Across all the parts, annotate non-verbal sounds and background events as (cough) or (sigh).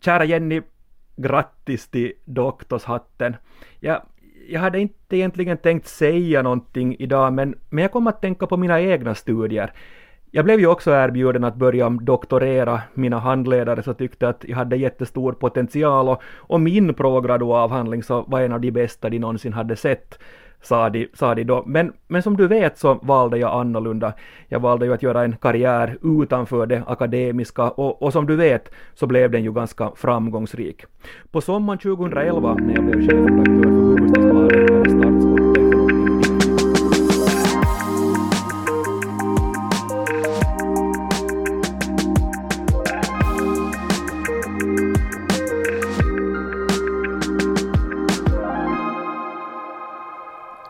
Kära Jenny, grattis till doktorshatten. Jag, jag hade inte egentligen tänkt säga någonting idag, men, men jag kom att tänka på mina egna studier. Jag blev ju också erbjuden att börja doktorera. Mina handledare så tyckte att jag hade jättestor potential och, och min prograduavhandling så var en av de bästa de någonsin hade sett sa de, sa de då. Men, men som du vet så valde jag annorlunda. Jag valde ju att göra en karriär utanför det akademiska och, och som du vet så blev den ju ganska framgångsrik. På sommaren 2011 när jag blev chefredaktör för Hufvudstadsbladet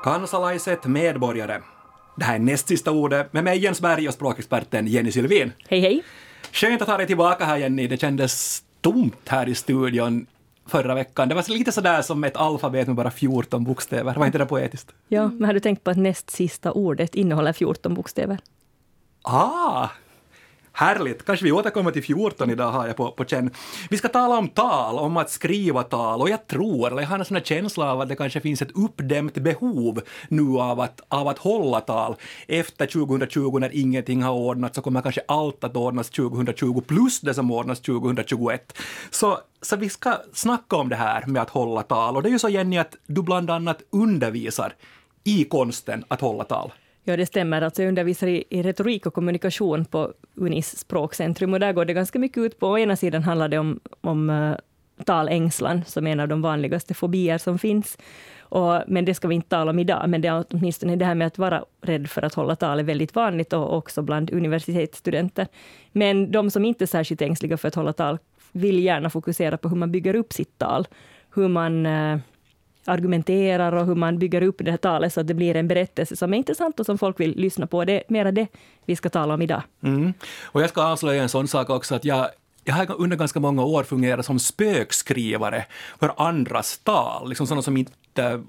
Kansalaiset medborgare. Det här är näst sista ordet med mig Jens Berg och språkexperten Jenny Sylvin. Hej hej! Skönt att ha dig tillbaka här Jenny. Det kändes tomt här i studion förra veckan. Det var lite sådär som ett alfabet med bara 14 bokstäver. Var inte det poetiskt? Ja, men har du tänkt på att näst sista ordet innehåller 14 bokstäver? Ah, Härligt! Kanske vi återkommer till 14 idag har jag på, på känn. Vi ska tala om tal, om att skriva tal och jag tror, eller jag har en sån här känsla av att det kanske finns ett uppdämt behov nu av att, av att hålla tal. Efter 2020 när ingenting har ordnats så kommer kanske allt att ordnas 2020 plus det som ordnas 2021. Så, så vi ska snacka om det här med att hålla tal och det är ju så Jenny att du bland annat undervisar i konsten att hålla tal. Ja, det stämmer. Alltså jag undervisar i, i retorik och kommunikation på Unis språkcentrum och där går det ganska mycket ut på, å ena sidan handlar det om, om uh, talängslan, som är en av de vanligaste fobier som finns. Och, men det ska vi inte tala om idag, men det är åtminstone det här med att vara rädd för att hålla tal är väldigt vanligt och också bland universitetsstudenter. Men de som inte är särskilt ängsliga för att hålla tal vill gärna fokusera på hur man bygger upp sitt tal. Hur man uh, argumenterar och hur man bygger upp det här talet så att det blir en berättelse som är intressant och som folk vill lyssna på. Det är mera det vi ska tala om idag. Mm. Och jag ska avslöja en sån sak också att jag jag har under ganska många år fungerat som spökskrivare för andras tal, liksom sådana som inte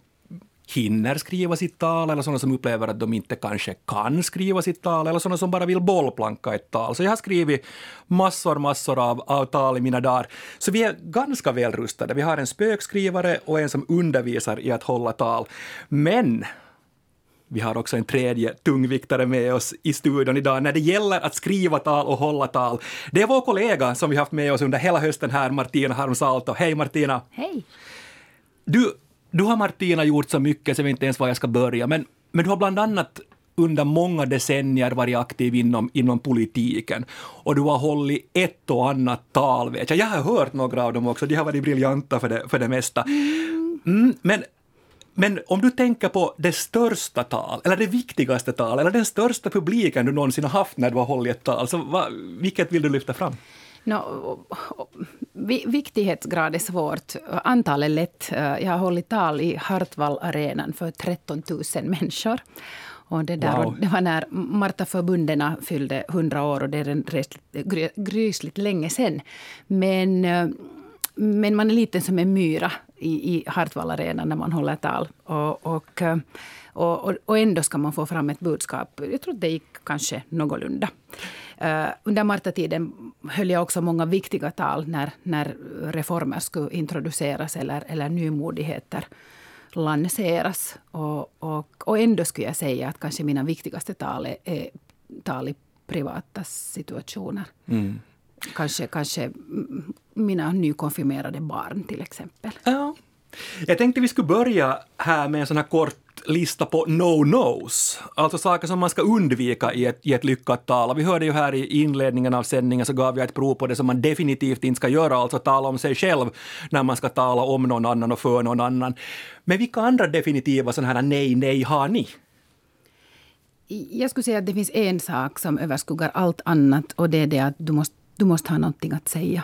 hinner skriva sitt tal eller sådana som upplever att de inte kanske kan skriva sitt tal eller sådana som bara vill bollplanka ett tal. Så jag har skrivit massor, massor av, av tal i mina dagar. Så vi är ganska väl rustade. Vi har en spökskrivare och en som undervisar i att hålla tal. Men vi har också en tredje tungviktare med oss i studion idag när det gäller att skriva tal och hålla tal. Det är vår kollega som vi haft med oss under hela hösten här, Martina Harmsalto. Hej Martina! Hej! Du, du har Martina gjort så mycket så jag vet inte ens var jag ska börja, men, men du har bland annat under många decennier varit aktiv inom, inom politiken och du har hållit ett och annat tal, vet jag. Jag har hört några av dem också, de har varit briljanta för det, för det mesta. Mm, men, men om du tänker på det största tal, eller det viktigaste tal, eller den största publiken du någonsin har haft när du har hållit ett tal, så va, vilket vill du lyfta fram? No, viktighetsgrad är svårt. Antal är lätt. Jag har hållit tal i Hartwall-arenan för 13 000 människor. Och det, där, wow. och det var när Marta Förbundena fyllde 100 år och det är en grysligt länge sen. Men, men man är liten som en myra i, i Hartwall-arenan när man håller tal. Och, eh, och, och, och ändå ska man få fram ett budskap. Jag tror att det gick kanske någorlunda. Uh, under Marta-tiden höll jag också många viktiga tal när, när reformer skulle introduceras eller, eller nymodigheter lanseras. Och, och, och ändå skulle jag säga att kanske mina viktigaste tal är, är tal i privata situationer. Mm. Kanske, kanske mina nykonfirmerade barn till exempel. Ja. Jag tänkte vi skulle börja här med en sån här kort lista på no-nos, alltså saker som man ska undvika i ett, i ett lyckat tal. vi hörde ju här i inledningen av sändningen så gav jag ett prov på det som man definitivt inte ska göra, alltså tala om sig själv när man ska tala om någon annan och för någon annan. Men vilka andra definitiva sådana här nej-nej har ni? Jag skulle säga att det finns en sak som överskuggar allt annat och det är det att du måste, du måste ha någonting att säga.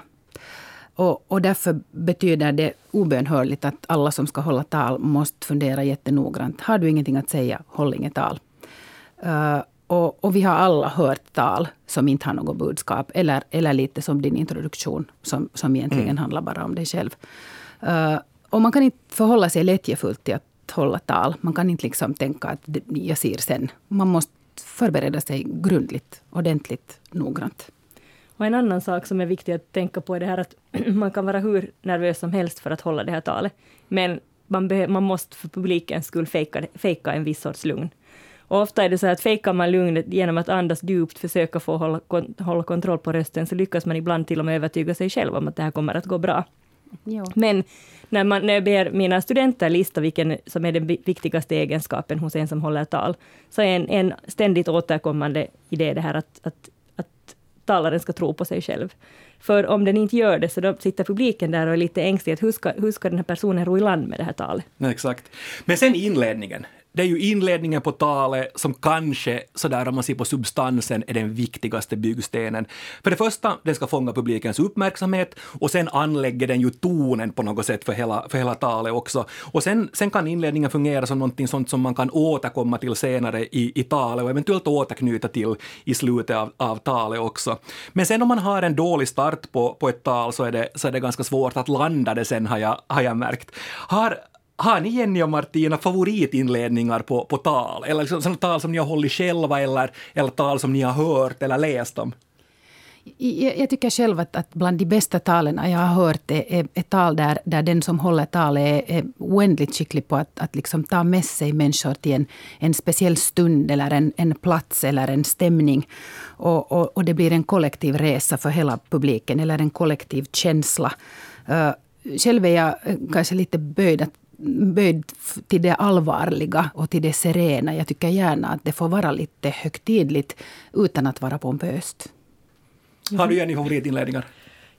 Och, och därför betyder det obönhörligt att alla som ska hålla tal måste fundera jättenoggrant. Har du ingenting att säga, håll inget tal. Uh, och, och, vi har alla hört tal som inte har något budskap. Eller, eller lite som din introduktion, som, som egentligen mm. handlar bara om dig själv. Uh, och man kan inte förhålla sig lättjefullt till att hålla tal. Man kan inte liksom tänka att jag ser sen. Man måste förbereda sig grundligt, ordentligt, noggrant. Och en annan sak som är viktig att tänka på är det här att (clears throat) man kan vara hur nervös som helst för att hålla det här talet. Men man, man måste för publikens skull fejka, fejka en viss sorts lugn. Och ofta är det så att fejkar man lugnet genom att andas djupt, försöka få hålla, hålla kontroll på rösten, så lyckas man ibland till och med övertyga sig själv om att det här kommer att gå bra. Jo. Men när, man, när jag ber mina studenter lista vilken som är den viktigaste egenskapen hos en som håller tal, så är en, en ständigt återkommande idé det här att, att talaren ska tro på sig själv. För om den inte gör det, så då sitter publiken där och är lite ängslig. Att hur, ska, hur ska den här personen ro i land med det här talet? exakt. Men sen inledningen det är ju inledningen på talet som kanske, sådär om man ser på substansen, är den viktigaste byggstenen. För det första, den ska fånga publikens uppmärksamhet och sen anlägger den ju tonen på något sätt för hela, för hela talet också. Och sen, sen kan inledningen fungera som någonting sånt som man kan återkomma till senare i, i talet och eventuellt återknyta till i slutet av, av talet också. Men sen om man har en dålig start på, på ett tal så är, det, så är det ganska svårt att landa det sen har jag, har jag märkt. Har, har ni Jenny och Martina favoritinledningar på, på tal? Eller liksom, sådana tal som ni har hållit själva eller, eller tal som ni har hört eller läst om? Jag, jag tycker själv att, att, bland de bästa talen jag har hört är, är, är tal där, där den som håller talet är, är oändligt skicklig på att, att liksom ta med sig människor till en, en speciell stund eller en, en plats eller en stämning. Och, och, och, det blir en kollektiv resa för hela publiken eller en kollektiv känsla. Uh, själv är jag eh, kanske lite böjd att böjd till det allvarliga och till det serena. Jag tycker gärna att det får vara lite högtidligt utan att vara pompöst. Har du Jenny favoritinledningar?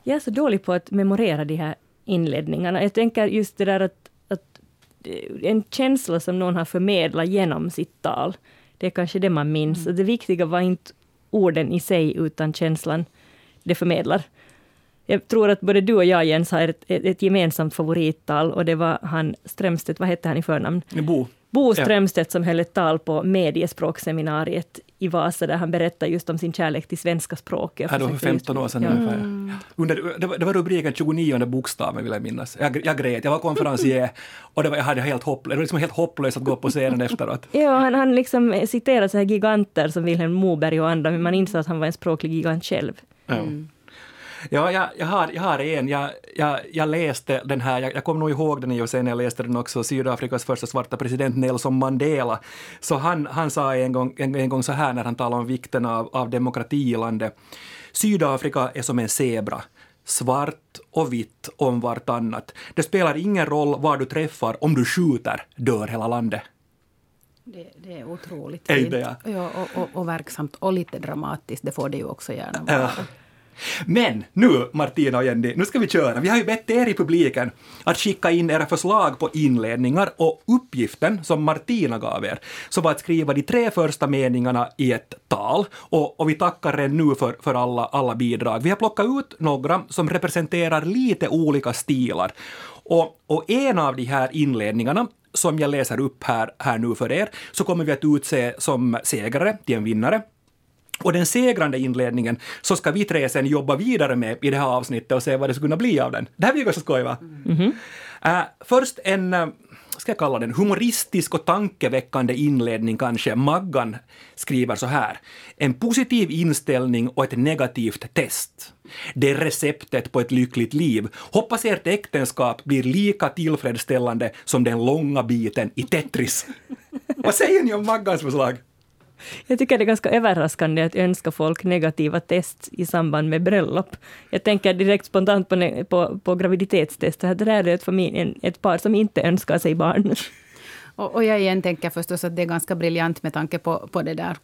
Jag är så dålig på att memorera de här inledningarna. Jag tänker just det där att, att en känsla som någon har förmedlat genom sitt tal, det är kanske det man minns. Mm. Det viktiga var inte orden i sig, utan känslan det förmedlar. Jag tror att både du och jag, Jens, har ett, ett gemensamt favorittal och det var han Strömstedt, vad hette han i förnamn? Bo. Bo Strömstedt som höll ett tal på mediespråkseminariet i Vasa där han berättade just om sin kärlek till svenska språket. Ja, det var för 15 år sedan ja. ungefär. Mm. Under, det, var, det var rubriken 29 bokstaven vill jag minnas. Jag, jag grät, jag var konferencier och det var, jag hade helt hopplöst, det var liksom helt hopplöst att gå på scenen efteråt. (laughs) Ja, han, han liksom citerade så här giganter som Vilhelm Moberg och andra, men man insåg att han var en språklig gigant själv. Mm. Ja, jag, jag, har, jag har en. Jag, jag, jag läste den här, jag, jag kommer nog ihåg den ju sen jag läste den också, Sydafrikas första svarta president Nelson Mandela. Så han, han sa en gång, en, en gång så här när han talade om vikten av, av demokrati i landet. Sydafrika är som en zebra svart och vitt om vartannat. Det spelar ingen roll var du träffar, om du skjuter dör hela landet. Det, det är otroligt fint. Ja och, och, och, verksamt och lite dramatiskt, det får det ju också gärna vara. Ja. Men nu, Martina och Jenny, nu ska vi köra. Vi har ju bett er i publiken att skicka in era förslag på inledningar och uppgiften som Martina gav er, så var att skriva de tre första meningarna i ett tal. Och, och vi tackar redan nu för, för alla, alla bidrag. Vi har plockat ut några som representerar lite olika stilar. Och, och en av de här inledningarna som jag läser upp här, här nu för er, så kommer vi att utse som segrare till en vinnare. Och den segrande inledningen så ska vi tre sen jobba vidare med i det här avsnittet och se vad det ska kunna bli av den. Det här blir ganska skoj va? Mm -hmm. uh, först en, uh, ska jag kalla den, humoristisk och tankeväckande inledning kanske. Maggan skriver så här. En positiv inställning och ett negativt test. Det är receptet på ett lyckligt liv. Hoppas ert äktenskap blir lika tillfredsställande som den långa biten i Tetris. (laughs) Vad säger ni om Maggans förslag? Jag tycker det är ganska överraskande att önska folk negativa test i samband med bröllop. Jag tänker direkt spontant på, på, på graviditetstest. Det här är ett, familj, ett par som inte önskar sig barn. Och, och jag igen tänker förstås att det är ganska briljant med tanke på, på det där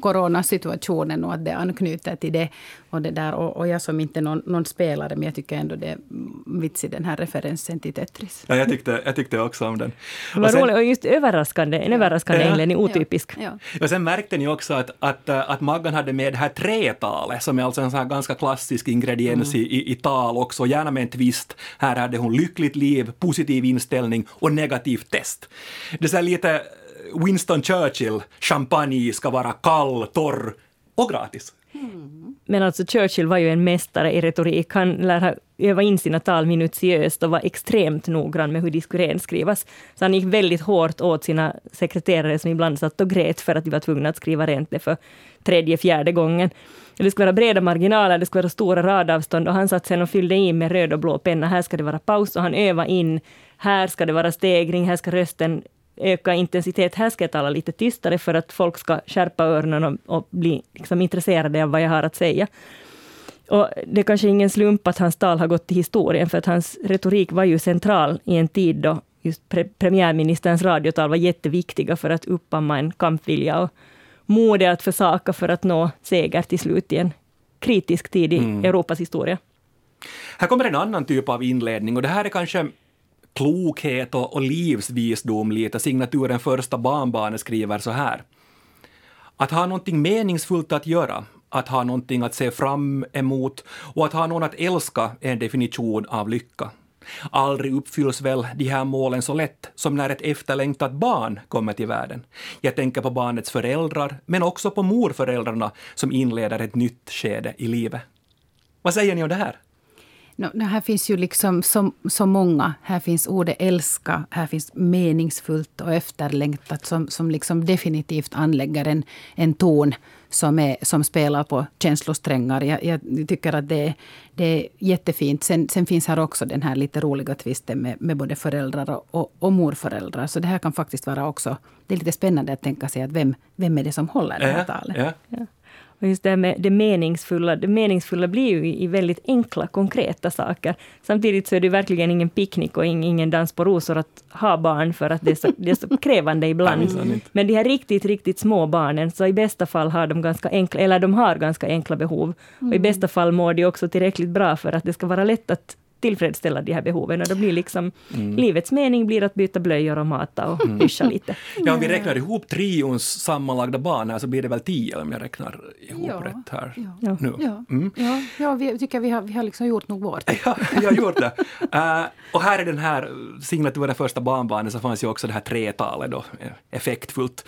coronasituationen och att det anknyter till det. Och, det där, och, och jag som inte är någon, någon, spelare, men jag tycker ändå det är vitsig den här referensen till Tetris. Ja, jag tyckte, jag tyckte också om den. Vad sen, roligt, och just överraskande, en överraskande ja, inledning, otypisk. Ja, ja. Och sen märkte ni också att, att, att Maggan hade med det här tretalet, som är alltså en sån ganska klassisk ingrediens mm. i, i tal också, gärna med en twist. Här hade hon lyckligt liv, positiv inställning och negativt test. Det är lite eh, Winston Churchill, champagne ska vara kall, torr och gratis. Mm. Men alltså Churchill var ju en mästare i retorik. Han lär ha övat in sina tal minutiöst och var extremt noggrann med hur de skulle renskrivas. Så han gick väldigt hårt åt sina sekreterare som ibland satt och grät för att de var tvungna att skriva rent det för tredje, fjärde gången. det skulle vara breda marginaler, det skulle vara stora radavstånd och han satt sen och fyllde i med röd och blå penna. Här ska det vara paus och han övade in. Här ska det vara stegring, här ska rösten öka intensitet. Här ska jag tala lite tystare för att folk ska skärpa öronen och, och bli liksom intresserade av vad jag har att säga. Och det är kanske ingen slump att hans tal har gått till historien, för att hans retorik var ju central i en tid då just pre premiärministerns radiotal var jätteviktiga för att uppamma en kampvilja och mode att försaka för att nå seger till slut i en kritisk tid i mm. Europas historia. Här kommer en annan typ av inledning och det här är kanske klokhet och, och livsvisdom lite. Signaturen Första barnbarnet skriver så här. Att ha någonting meningsfullt att göra, att ha någonting att se fram emot och att ha någon att älska är en definition av lycka. Aldrig uppfylls väl de här målen så lätt som när ett efterlängtat barn kommer till världen. Jag tänker på barnets föräldrar, men också på morföräldrarna som inleder ett nytt skede i livet. Vad säger ni om det här? No, här finns ju liksom så, så många. Här finns ordet älska, här finns meningsfullt och efterlängtat som, som liksom definitivt anlägger en, en ton som, är, som spelar på känslosträngar. Jag, jag tycker att det, det är jättefint. Sen, sen finns här också den här lite roliga tvisten med, med både föräldrar och, och, och, morföräldrar. Så det här kan faktiskt vara också... Det är lite spännande att tänka sig att vem, vem är det som håller det här talet. Ja, ja. Och just det här med det meningsfulla, det meningsfulla blir ju i väldigt enkla, konkreta saker. Samtidigt så är det verkligen ingen picknick och ingen dans på rosor att ha barn, för att det är så, det är så krävande ibland. Men de här riktigt, riktigt små barnen, så i bästa fall har de ganska enkla, eller de har ganska enkla behov. Och i mm. bästa fall mår de också tillräckligt bra för att det ska vara lätt att tillfredsställa de här behoven. Och då blir liksom, mm. livets mening blir att byta blöjor och mata och mm. lite. Ja, om vi räknar ihop trions sammanlagda barn här så blir det väl tio om jag räknar ihop ja. rätt här ja. nu. Ja, mm. ja. ja vi tycker vi har, vi har liksom gjort nog vårt. (laughs) ja, vi har gjort det. Uh, och här i den här signaturen första barnbarnet så fanns ju också det här tretalet då, effektfullt.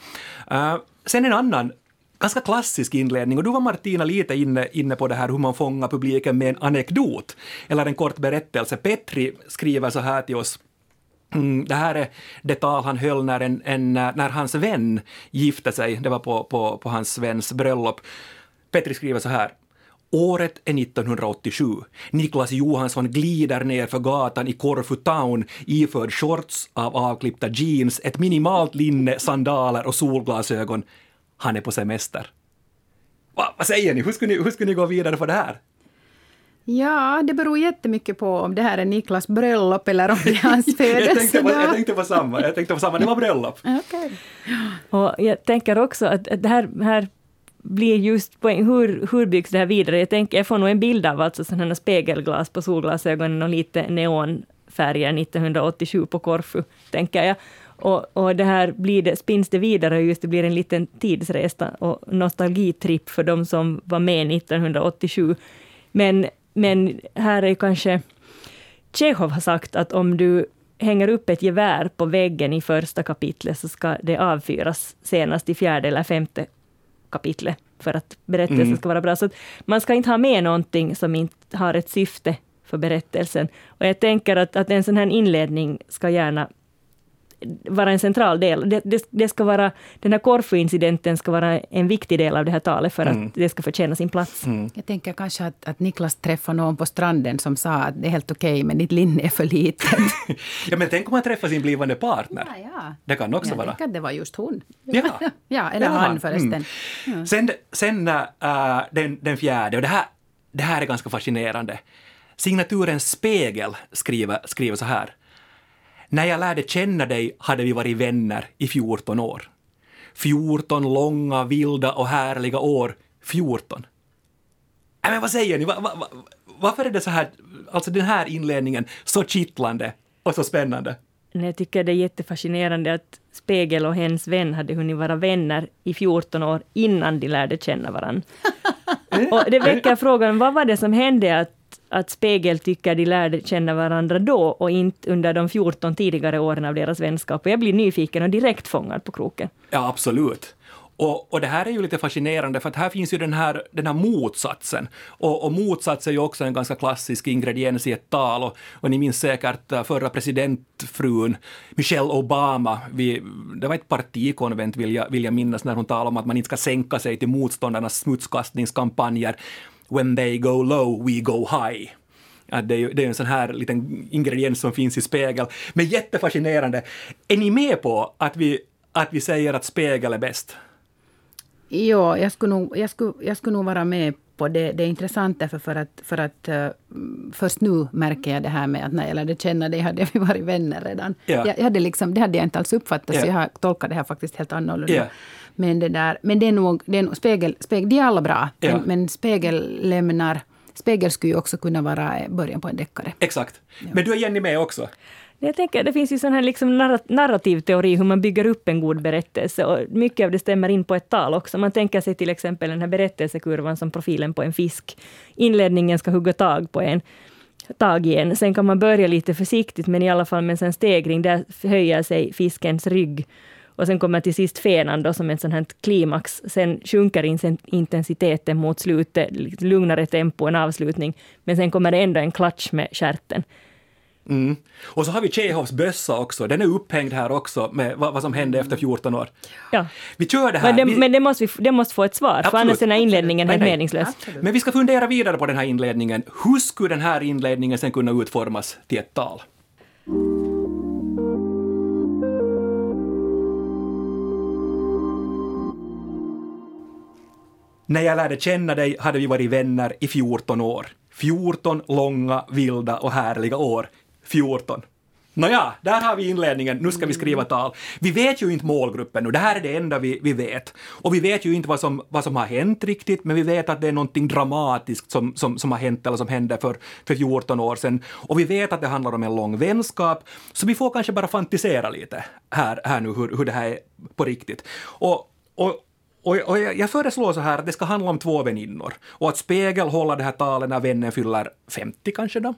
Uh, sen en annan ganska klassisk inledning och du var Martina lite inne, inne på det här hur man fångar publiken med en anekdot eller en kort berättelse. Petri skriver så här till oss Mm, det här är det tal han höll när, en, en, när hans vän gifte sig. Det var på, på, på hans väns bröllop. Petri skriver så här. Året är 1987. Niklas Johansson glider ner för gatan i Korfu Town iförd shorts av avklippta jeans, ett minimalt linne, sandaler och solglasögon han är på semester. Va, vad säger ni? Hur skulle ni, hur skulle ni gå vidare för det här? Ja, det beror jättemycket på om det här är Niklas bröllop eller om det är hans födelsedag. (laughs) jag, tänkte på, jag tänkte på samma, jag tänkte på samma, det var bröllop. (laughs) okay. Och jag tänker också att, det här, här blir just poäng, hur, hur byggs det här vidare? Jag, tänker, jag får nog en bild av alltså sådana spegelglas på solglasögonen och lite neonfärger 1987 på Korfu, tänker jag. Och, och det här blir det, spinns det vidare och just det blir en liten tidsresa och nostalgitripp för de som var med 1987. Men, men här är kanske... Tjechov har sagt att om du hänger upp ett gevär på väggen i första kapitlet så ska det avfyras senast i fjärde eller femte kapitlet för att berättelsen mm. ska vara bra. Så man ska inte ha med någonting som inte har ett syfte för berättelsen. Och jag tänker att, att en sån här inledning ska gärna vara en central del. Det, det, det ska vara, den här Korfu-incidenten ska vara en viktig del av det här talet för mm. att det ska förtjäna sin plats. Mm. Jag tänker kanske att, att Niklas träffade någon på stranden som sa att det är helt okej, okay, men ditt linne är för litet. (laughs) ja, men tänk om man träffar sin blivande partner. Ja, ja. Det kan också ja, vara. Jag att det var just hon. Ja, (laughs) ja eller han, han förresten. Mm. Sen, sen uh, den, den fjärde, och det här, det här är ganska fascinerande. Signaturen Spegel skriver, skriver så här. När jag lärde känna dig hade vi varit vänner i 14 år. 14 långa, vilda och härliga år. 14. Äh, men vad säger ni? Va, va, va, varför är det så här, alltså den här inledningen så kittlande och så spännande? Jag tycker det är jättefascinerande att Spegel och hens vän hade hunnit vara vänner i 14 år innan de lärde känna varandra. (laughs) och det väcker frågan, vad var det som hände att att Spegel tycker de lärde känna varandra då och inte under de 14 tidigare åren av deras vänskap. Och jag blir nyfiken och direkt fångad på kroken. Ja, absolut. Och, och det här är ju lite fascinerande för att här finns ju den här, den här motsatsen. Och, och motsats är ju också en ganska klassisk ingrediens i ett tal. Och, och ni minns säkert äh, förra presidentfrun Michelle Obama, vi, det var ett partikonvent vill jag, vill jag minnas när hon talade om att man inte ska sänka sig till motståndarnas smutskastningskampanjer. When they go low, we go high. Att det, är ju, det är en sån här liten ingrediens som finns i spegel. Men jättefascinerande. Är ni med på att vi, att vi säger att spegel är bäst? Ja, jag skulle nog, jag skulle, jag skulle nog vara med på det. Det är intressant därför för att, för att uh, först nu märker jag det här med att när jag lärde känna dig hade vi varit vänner redan. Ja. Jag, jag hade liksom, det hade jag inte alls uppfattat, Ja. så jag har tolkat det här faktiskt helt annorlunda. Ja. Men, det där, men det är nog, det är nog spegel, spegel, de är alla bra, Ja. men, men spegel lämnar Spegel skulle ju också kunna vara början på en deckare. Exakt. Men du är Jenny med också? Jag tänker, det finns ju sån här liksom narra- narrativ teori hur man bygger upp en god berättelse och mycket av det stämmer in på ett tal också. Man tänker sig till exempel den här berättelsekurvan som profilen på en fisk. Inledningen ska hugga tag på en tag i en. Sen kan man börja lite försiktigt men i alla fall med en stegring. Där höjer sig fiskens rygg och sen kommer till sist fenan då som ett sånt här klimax. Sen sjunker in- intensiteten mot slutet, lugnare tempo, en avslutning. Men sen kommer det ändå en klatsch med stjärten. Mm. Och så har vi Tjehovs bössa också. Den är upphängd här också med vad, vad som hände efter 14 år. Ja. Vi kör det här. Men, det, vi, men det, måste vi, det måste få ett svar, för Absolut, annars är den här inledningen helt meningslös. Absolut. men vi ska fundera vidare på den här inledningen. Hur skulle den här inledningen sen kunna utformas till ett tal? När jag lärde känna dig hade vi varit vänner i 14 år. 14 långa, vilda och härliga år. 14. Nåja, där har vi inledningen. Nu ska vi skriva tal. Vi vet ju inte målgruppen nu. Det här är det enda vi, vi vet. Och vi vet ju inte vad som, vad som har hänt riktigt, men vi vet att det är någonting dramatiskt som, som, som har hänt eller som hände för, för 14 år sedan. Och vi vet att det handlar om en lång vänskap, så vi får kanske bara fantisera lite här, här nu hur, hur det här är på riktigt. Och, och, och, och jag jag föreslår så här att det ska handla om två väninnor och att Spegel håller det här talet när vännen fyller 50 kanske då.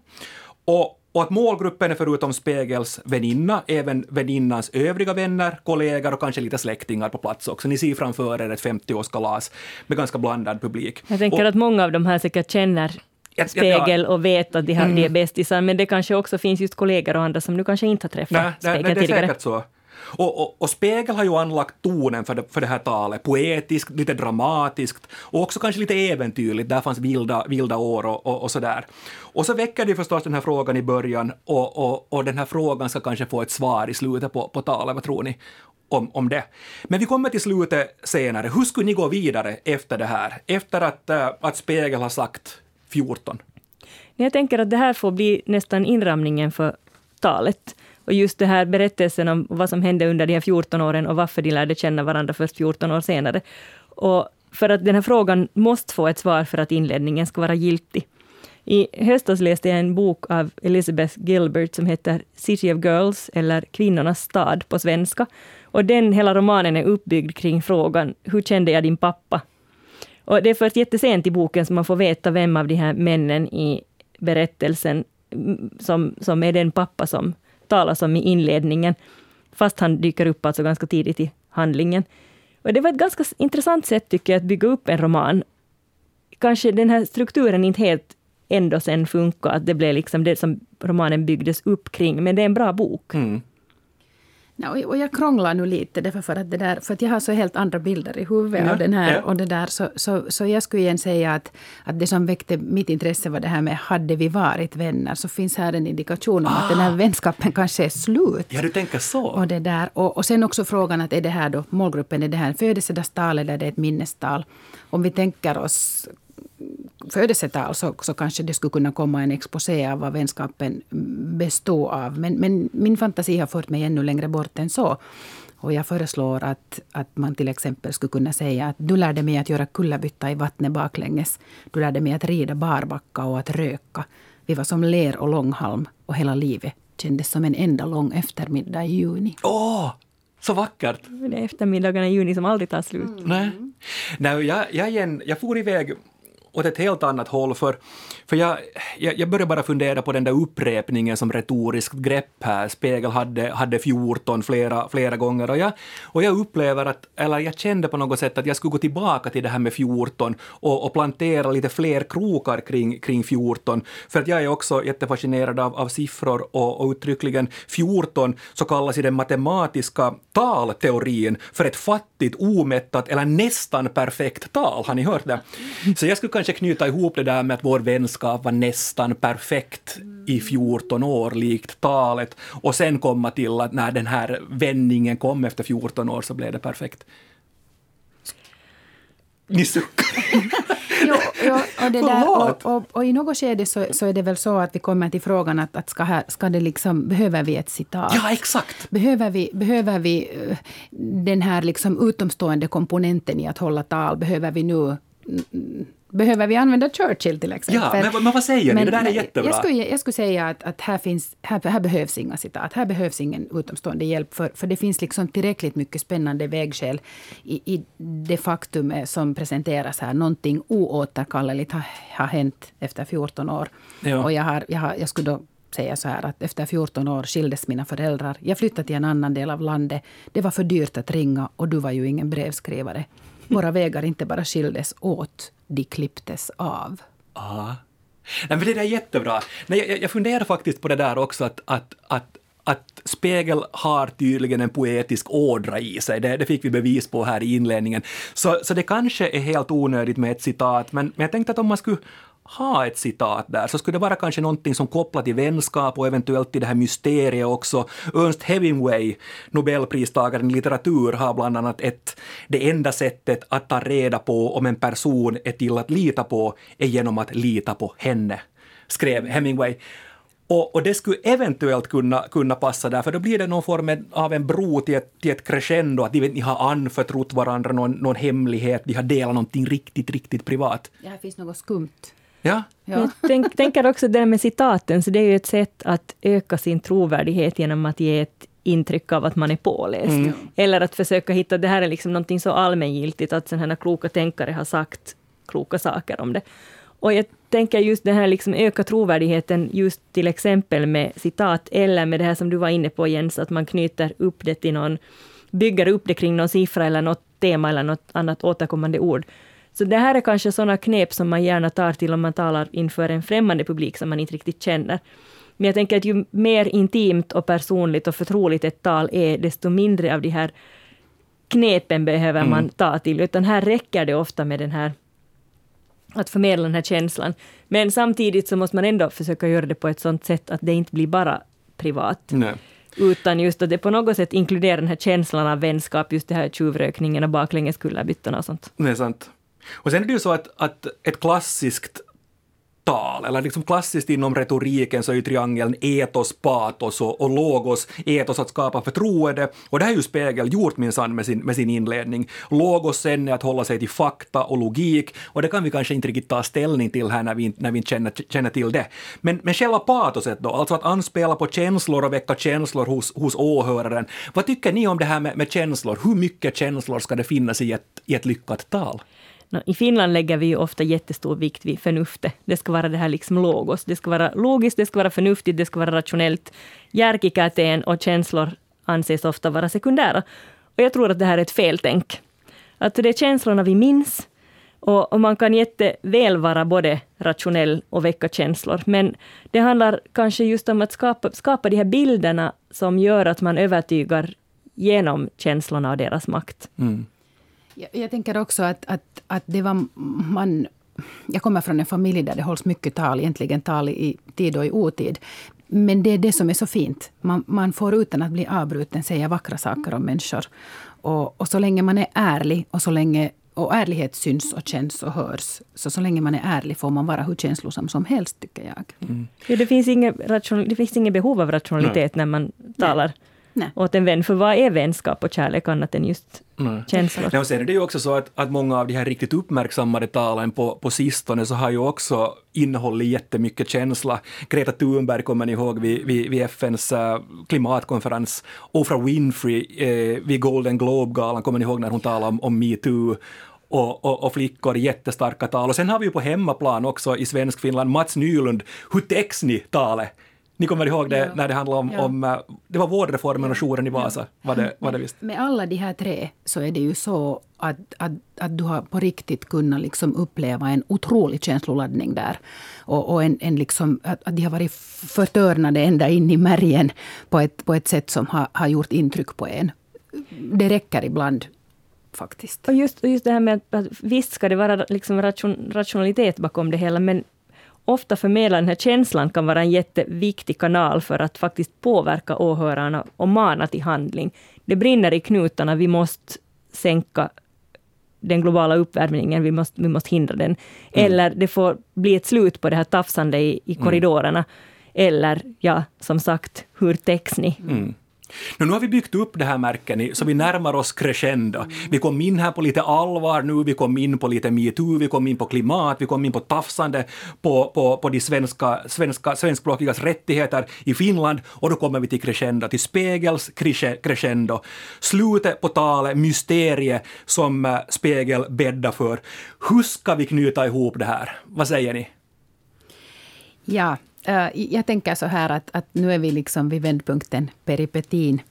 Och, och att målgruppen är förutom Spegels väninna även väninnans övriga vänner, kollegor och kanske lite släktingar på plats också. Ni ser framför er ett 50-årskalas med ganska blandad publik. Jag tänker och, att många av de här säkert känner Spegel och vet att de, har, de är bästisar, men det kanske också finns just kollegor och andra som nu kanske inte har träffat Nej, nej, nej, det är säkert så. Och, och, och Spegel har ju anlagt tonen för det, för det här talet, poetiskt, lite dramatiskt och också kanske lite äventyrligt. Där fanns vilda, vilda år och, och, och sådär. Och så väcker det förstås den här frågan i början och, och, och den här frågan ska kanske få ett svar i slutet på, på talet. Vad tror ni? Om, om det. Men vi kommer till slutet senare. Hur skulle ni gå vidare efter det här? Efter att, äh, att Spegel har sagt 14? Jag tänker att det här får bli nästan inramningen för talet. Och just det här berättelsen om vad som hände under de här 14 åren och varför de lärde känna varandra först 14 år senare. Och för att den här frågan måste få ett svar för att inledningen ska vara giltig. I höstas läste jag en bok av Elizabeth Gilbert som heter City of Girls, eller Kvinnornas stad på svenska. Och den hela romanen är uppbyggd kring frågan Hur kände jag din pappa? Och det är först jättesent i boken som man får veta vem av de här männen i berättelsen mm, som, som är den pappa som talas om i inledningen. Fast han dyker upp alltså ganska tidigt i handlingen. Och det var ett ganska intressant sätt tycker jag att bygga upp en roman. Kanske den här strukturen inte helt ändå sen funkar, att det blev liksom det som romanen byggdes upp kring, men det är en bra bok. Mm. Ja, och- och jag krånglar nu lite därför för att, det där, för att jag har så helt andra bilder i huvudet Ja, av den här. ja. Och det där, så, så, så jag skulle igen säga att, att det som väckte mitt intresse var det här med hade vi varit vänner. Så finns här en indikation om att den här vänskapen kanske är slut. Ja, du tänker så. Och, det där, och, och sen också frågan att är det här då målgruppen, är det här en födelsedagstal eller är det ett minnestal? Om vi tänker oss födelsetal så, så kanske det skulle kunna komma en exposé av vad vänskapen består av. Men, men min fantasi har fört mig ännu längre bort än så. Och jag föreslår att, att man till exempel skulle kunna säga att du lärde mig att göra kullerbytta i vattnet baklänges. Du lärde mig att rida barbacka och att röka. Vi var som ler och långhalm och hela livet kändes som en enda lång eftermiddag i juni. Åh, så vackert! Det är eftermiddagarna i juni som aldrig tar slut. Nej. Nej jag, jag, igen, jag for iväg åt ett helt annat håll. För, för jag, jag, jag började bara fundera på den där upprepningen som retoriskt grepp här. Spegel hade, hade 14 flera, flera gånger och jag, och jag upplever att, eller jag kände på något sätt att jag skulle gå tillbaka till det här med 14 och, och plantera lite fler krokar kring, kring 14. För att jag är också jättefascinerad av, av siffror och, och uttryckligen 14 så kallas i den matematiska talteorin för ett fattigt, omättat eller nästan perfekt tal. Har ni hört det? Så jag skulle kanske knyta ihop det där med att vår vänskap var nästan perfekt i 14 år, likt talet, och sen komma till att när den här vändningen kom efter 14 år så blev det perfekt. Ni suckar. jo, jo, och, det (laughs) där, och, och, och, i något skede så, så är det väl så att vi kommer till frågan att, att ska, här, ska det liksom, behöver vi ett citat? Ja, exakt. Behöver vi, behöver vi uh, den här liksom utomstående komponenten i att hålla tal? Behöver vi nu mm, Behöver vi använda Churchill till exempel? Ja, men, men vad säger ni? det där är jättebra. Jag skulle, jag skulle säga att, att här, finns, här, här behövs inga citat. Här behövs ingen utomstående hjälp. För, för det finns liksom tillräckligt mycket spännande vägskäl i, i det faktum som presenteras här. Någonting oåterkalleligt har, har hänt efter 14 år. Ja. Och jag, har, jag, har, jag skulle då säga så här att efter 14 år skildes mina föräldrar. Jag flyttade till en annan del av landet. Det var för dyrt att ringa och du var ju ingen brevskrivare. Våra (laughs) vägar inte bara skildes åt, de klipptes av. Ja. Nej, men det där är jättebra. Nej, jag, jag funderar faktiskt på det där också att, att, att att Spegel har tydligen en poetisk ådra i sig, det, det, fick vi bevis på här i inledningen. Så, så det kanske är helt onödigt med ett citat, men, men jag tänkte att om man skulle ha ett citat där, så skulle det vara kanske någonting som kopplat till vänskap och eventuellt till det här mysteriet också. Ernst Hemingway, nobelpristagaren i litteratur, har bland annat ett det enda sättet att ta reda på om en person är till att lita på är genom att lita på henne, skrev Hemingway. Och, och, det skulle eventuellt kunna, kunna passa där, för då blir det någon form av en bro till ett, till ett crescendo, att ni, vet, ni har anförtrott varandra någon, någon hemlighet, ni har delat någonting riktigt, riktigt privat. Det här finns något skumt. Ja. ja. Jag tänk, tänker också det med citaten, så det är ju ett sätt att öka sin trovärdighet genom att ge ett intryck av att man är påläst. Mm. Eller att försöka hitta, det här är liksom någonting så allmängiltigt, att sådana här kloka tänkare har sagt kloka saker om det. Och jag tänker just den här liksom öka trovärdigheten just till exempel med citat, eller med det här som du var inne på Jens, att man knyter upp det till någon, bygger upp det kring någon siffra eller något tema eller något annat återkommande ord. Så det här är kanske sådana knep som man gärna tar till om man talar inför en främmande publik som man inte riktigt känner. Men jag tänker att ju mer intimt och personligt och förtroligt ett tal är, desto mindre av de här knepen behöver man mm. ta till, utan här räcker det ofta med den här att förmedla den här känslan. Men samtidigt så måste man ändå försöka göra det på ett sådant sätt att det inte blir bara privat. Nej. Utan just att det på något sätt inkluderar den här känslan av vänskap, just det här tjuvrökningen och baklängeskullerbyttorna och sånt. Det är sant. Och sen är det ju så att, att ett klassiskt tal, eller liksom klassiskt inom retoriken så är ju triangeln etos, patos och, och logos. Etos att skapa förtroende, och det har ju Spegel gjort minsann med sin, med sin inledning. Logos sen är att hålla sig till fakta och logik, och det kan vi kanske inte riktigt ta ställning till här när vi, när vi inte känner, känner till det. Men, men själva patoset då, alltså att anspela på känslor och väcka känslor hos, hos åhöraren. Vad tycker ni om det här med, med känslor? Hur mycket känslor ska det finnas i ett, i ett lyckat tal? I Finland lägger vi ju ofta jättestor vikt vid förnuftet. Det ska vara det här liksom logos. Det ska vara logiskt, det ska vara förnuftigt, det ska vara rationellt. Järkikäteen och känslor anses ofta vara sekundära. Och jag tror att det här är ett feltänk. Att det är känslorna vi minns. Och, och man kan jätteväl vara både rationell och väcka känslor. Men det handlar kanske just om att skapa, skapa de här bilderna som gör att man övertygar genom känslorna och deras makt. Mm. Jag, jag, tänker också att, att, att det var man... Jag kommer från en familj där det hålls mycket tal, egentligen tal i tid och i otid. Men det är det som är så fint. Man, man får utan att bli avbruten säga vackra saker om människor. Och, och så länge man är ärlig och så länge och ärlighet syns och känns och hörs. Så så länge man är ärlig får man vara hur känslosam som helst, tycker jag. Mm. Ja, det, finns inget det finns inget behov av rationalitet Nej. när man talar. Nej. Nej. åt en vän. För vad är vänskap och kärlek annat än just Nej. känslor? Ja, och sen är det ju också så att, att många av de här riktigt uppmärksammade talen på, på sistone så har ju också innehållit jättemycket känsla. Greta Thunberg kommer ni ihåg vid, vid, vid FNs uh, klimatkonferens. Oprah Winfrey uh, vid Golden Globe-galan kommer ni ihåg när hon talade om, om metoo och, och, och flickor jättestarka tal. Och sen har vi ju på hemmaplan också i svensk Finland Mats Nylund, Hutexni-talet. Ni kommer ihåg det Ja. när det handlade om, Ja. om eh, det var vårdreformen och jouren i Vasa, var det, var det visst? Med alla de här tre så är det ju så att, att, att du har på riktigt kunnat liksom uppleva en otrolig känsloladdning där. Och, och en, en liksom, att, att de har varit förtörnade ända in i märgen på ett, på ett sätt som har, har gjort intryck på en. Det räcker ibland faktiskt. Och just, just det här med att, att visst ska det vara liksom ration, rationalitet bakom det hela, men ofta förmedla den här känslan kan vara en jätteviktig kanal för att faktiskt påverka åhörarna och mana till handling. Det brinner i knutarna, vi måste sänka den globala uppvärmningen, vi måste, vi måste hindra den. Eller det får bli ett slut på det här tafsande i, i korridorerna. Eller, ja, som sagt, hur täcks ni? Mm. Nu, nu har vi byggt upp det här märken så vi närmar oss crescendo. Vi kom in här på lite allvar nu, vi kom in på lite metoo, vi kom in på klimat, vi kom in på tafsande på, på, på de svenska, svenska, svenskspråkigas rättigheter i Finland och då kommer vi till crescendo, till Spegels crescendo. Slutet på talet, mysterie som eh, Spegel bäddar för. Hur ska vi knyta ihop det här? Vad säger ni? Ja, jag tänker så här att, att nu är vi liksom vid vändpunkten, peripetin.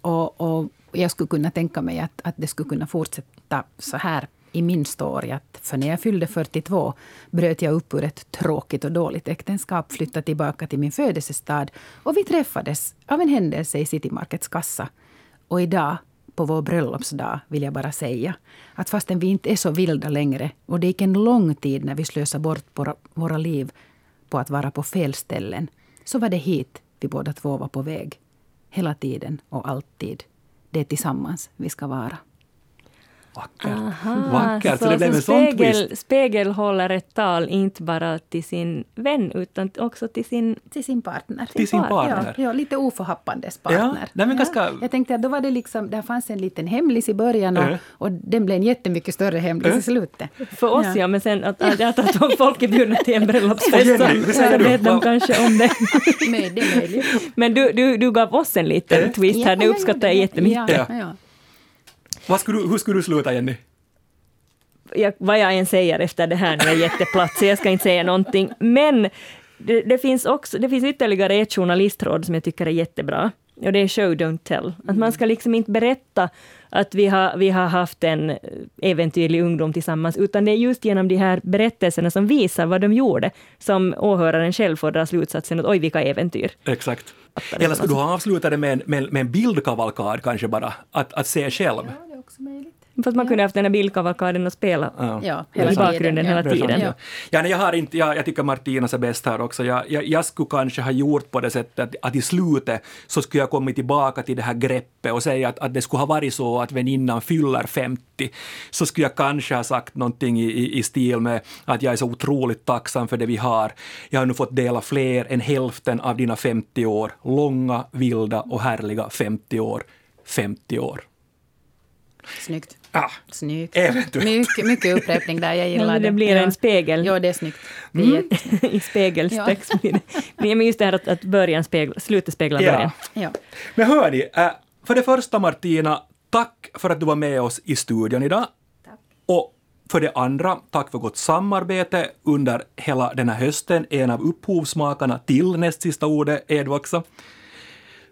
Och, och jag skulle kunna tänka mig att, att det skulle kunna fortsätta så här i min story. Att för när jag fyllde 42 bröt jag upp ur ett tråkigt och dåligt äktenskap, flyttade tillbaka till min födelsestad och vi träffades av en händelse i City Markets kassa. Och idag, på vår bröllopsdag, vill jag bara säga att fastän vi inte är så vilda längre och det gick en lång tid när vi slösade bort våra, våra liv på att vara på fel ställen, så var det hit vi båda två var på väg. Hela tiden och alltid. Det är tillsammans vi ska vara. Vackert. Aha, Vackert, så, det blev en sån twist. spegel, spegel håller ett tal inte bara till sin vän utan också till sin... Till sin partner. Till sin partner. Ja, ja, lite oförhappandes partner. Ja, nej, men ganska- Jag tänkte att då var det liksom, där fanns en liten hemlis i början och, Äh. och den blev en jättemycket större hemlis Äh. i slutet. För oss ja, men sen att, att, att, att om folk är bjudna till en (laughs) bröllopsfest så, så vet de kanske om det. (laughs) Med, det är möjligt. Men du, du, du gav oss en liten Äh. twist här, det uppskattar jag jättemycket. Ja, ja. Vad skulle du, hur skulle du sluta, Jenny? jag, vad jag än säger efter det här nu är jätteplatt, så jag ska inte säga någonting. Men det, det, finns också, det finns ytterligare ett journalistråd som jag tycker är jättebra. Och det är show, don't tell. Att man ska liksom inte berätta att vi har, vi har haft en äventyrlig ungdom tillsammans, utan det är just genom de här berättelserna som visar vad de gjorde, som åhöraren själv får dra slutsatsen att oj, vilka äventyr. Exakt. Eller skulle du ha avslutat det med en, med, med en bildkavalkad kanske bara? Att, att se själv? Ja, också möjligt. Fast man kunde haft den här bildkavalkaden och spela. Ja. Ja, I hela bakgrunden hela ja. Sant, tiden. Ja. Ja, nej, jag, har inte, jag, jag tycker Martinas är bäst här också. Jag, jag, jag skulle kanske ha gjort på det sättet att, att i slutet så skulle jag kommit tillbaka till det här greppet och säga att, att det skulle ha varit så att väninnan fyller 50. Så skulle jag kanske ha sagt någonting i, i, i stil med att jag är så otroligt tacksam för det vi har. Jag har nu fått dela fler än hälften av dina 50 år. Långa, vilda och härliga 50 år. 50 år. Snyggt. Ah, Snyggt. Eventuellt. Mycket, mycket upprepning där, jag gillar Ja, det blir en spegel. Ja, det är snyggt. Det är jätte... (laughs) I spegelstext blir det. Men just det här att, att början spegla, slutet speglar Ja. början. ja. Men hörni, äh, för det första Martina, tack för att du var med oss i studion idag. Och för det andra, tack för gott samarbete under hela den här hösten. En av upphovsmakarna till näst sista ordet också.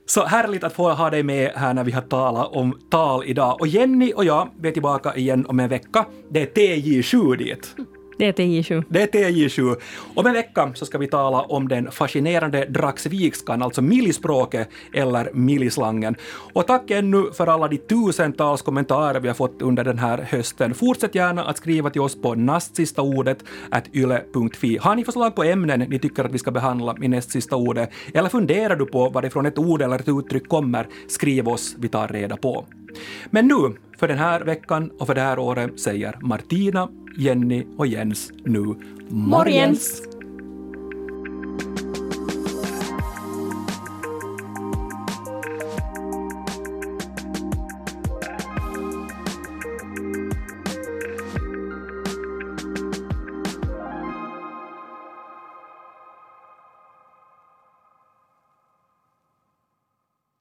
Så härligt att få ha dig med här när vi har talat om tal idag. Och Jenny och jag, vi är tillbaka igen om en vecka. Det är TJ7 dit. Det är TJ7. Det är TJ7. Om en vecka så ska vi tala om den fascinerande dragsvikskan, alltså millispråket eller millislangen. Och tack ännu för alla de tusentals kommentarer vi har fått under den här hösten. Fortsätt gärna att skriva till oss på nastsistaordet yle.fi. Har ni förslag på ämnen ni tycker att vi ska behandla i näst sista ordet? Eller funderar du på varifrån ett ord eller ett uttryck kommer? Skriv oss, vi tar reda på. Men nu, för den här veckan och för det här året, säger Martina, Jenny och Jens nu morgens. Morgens!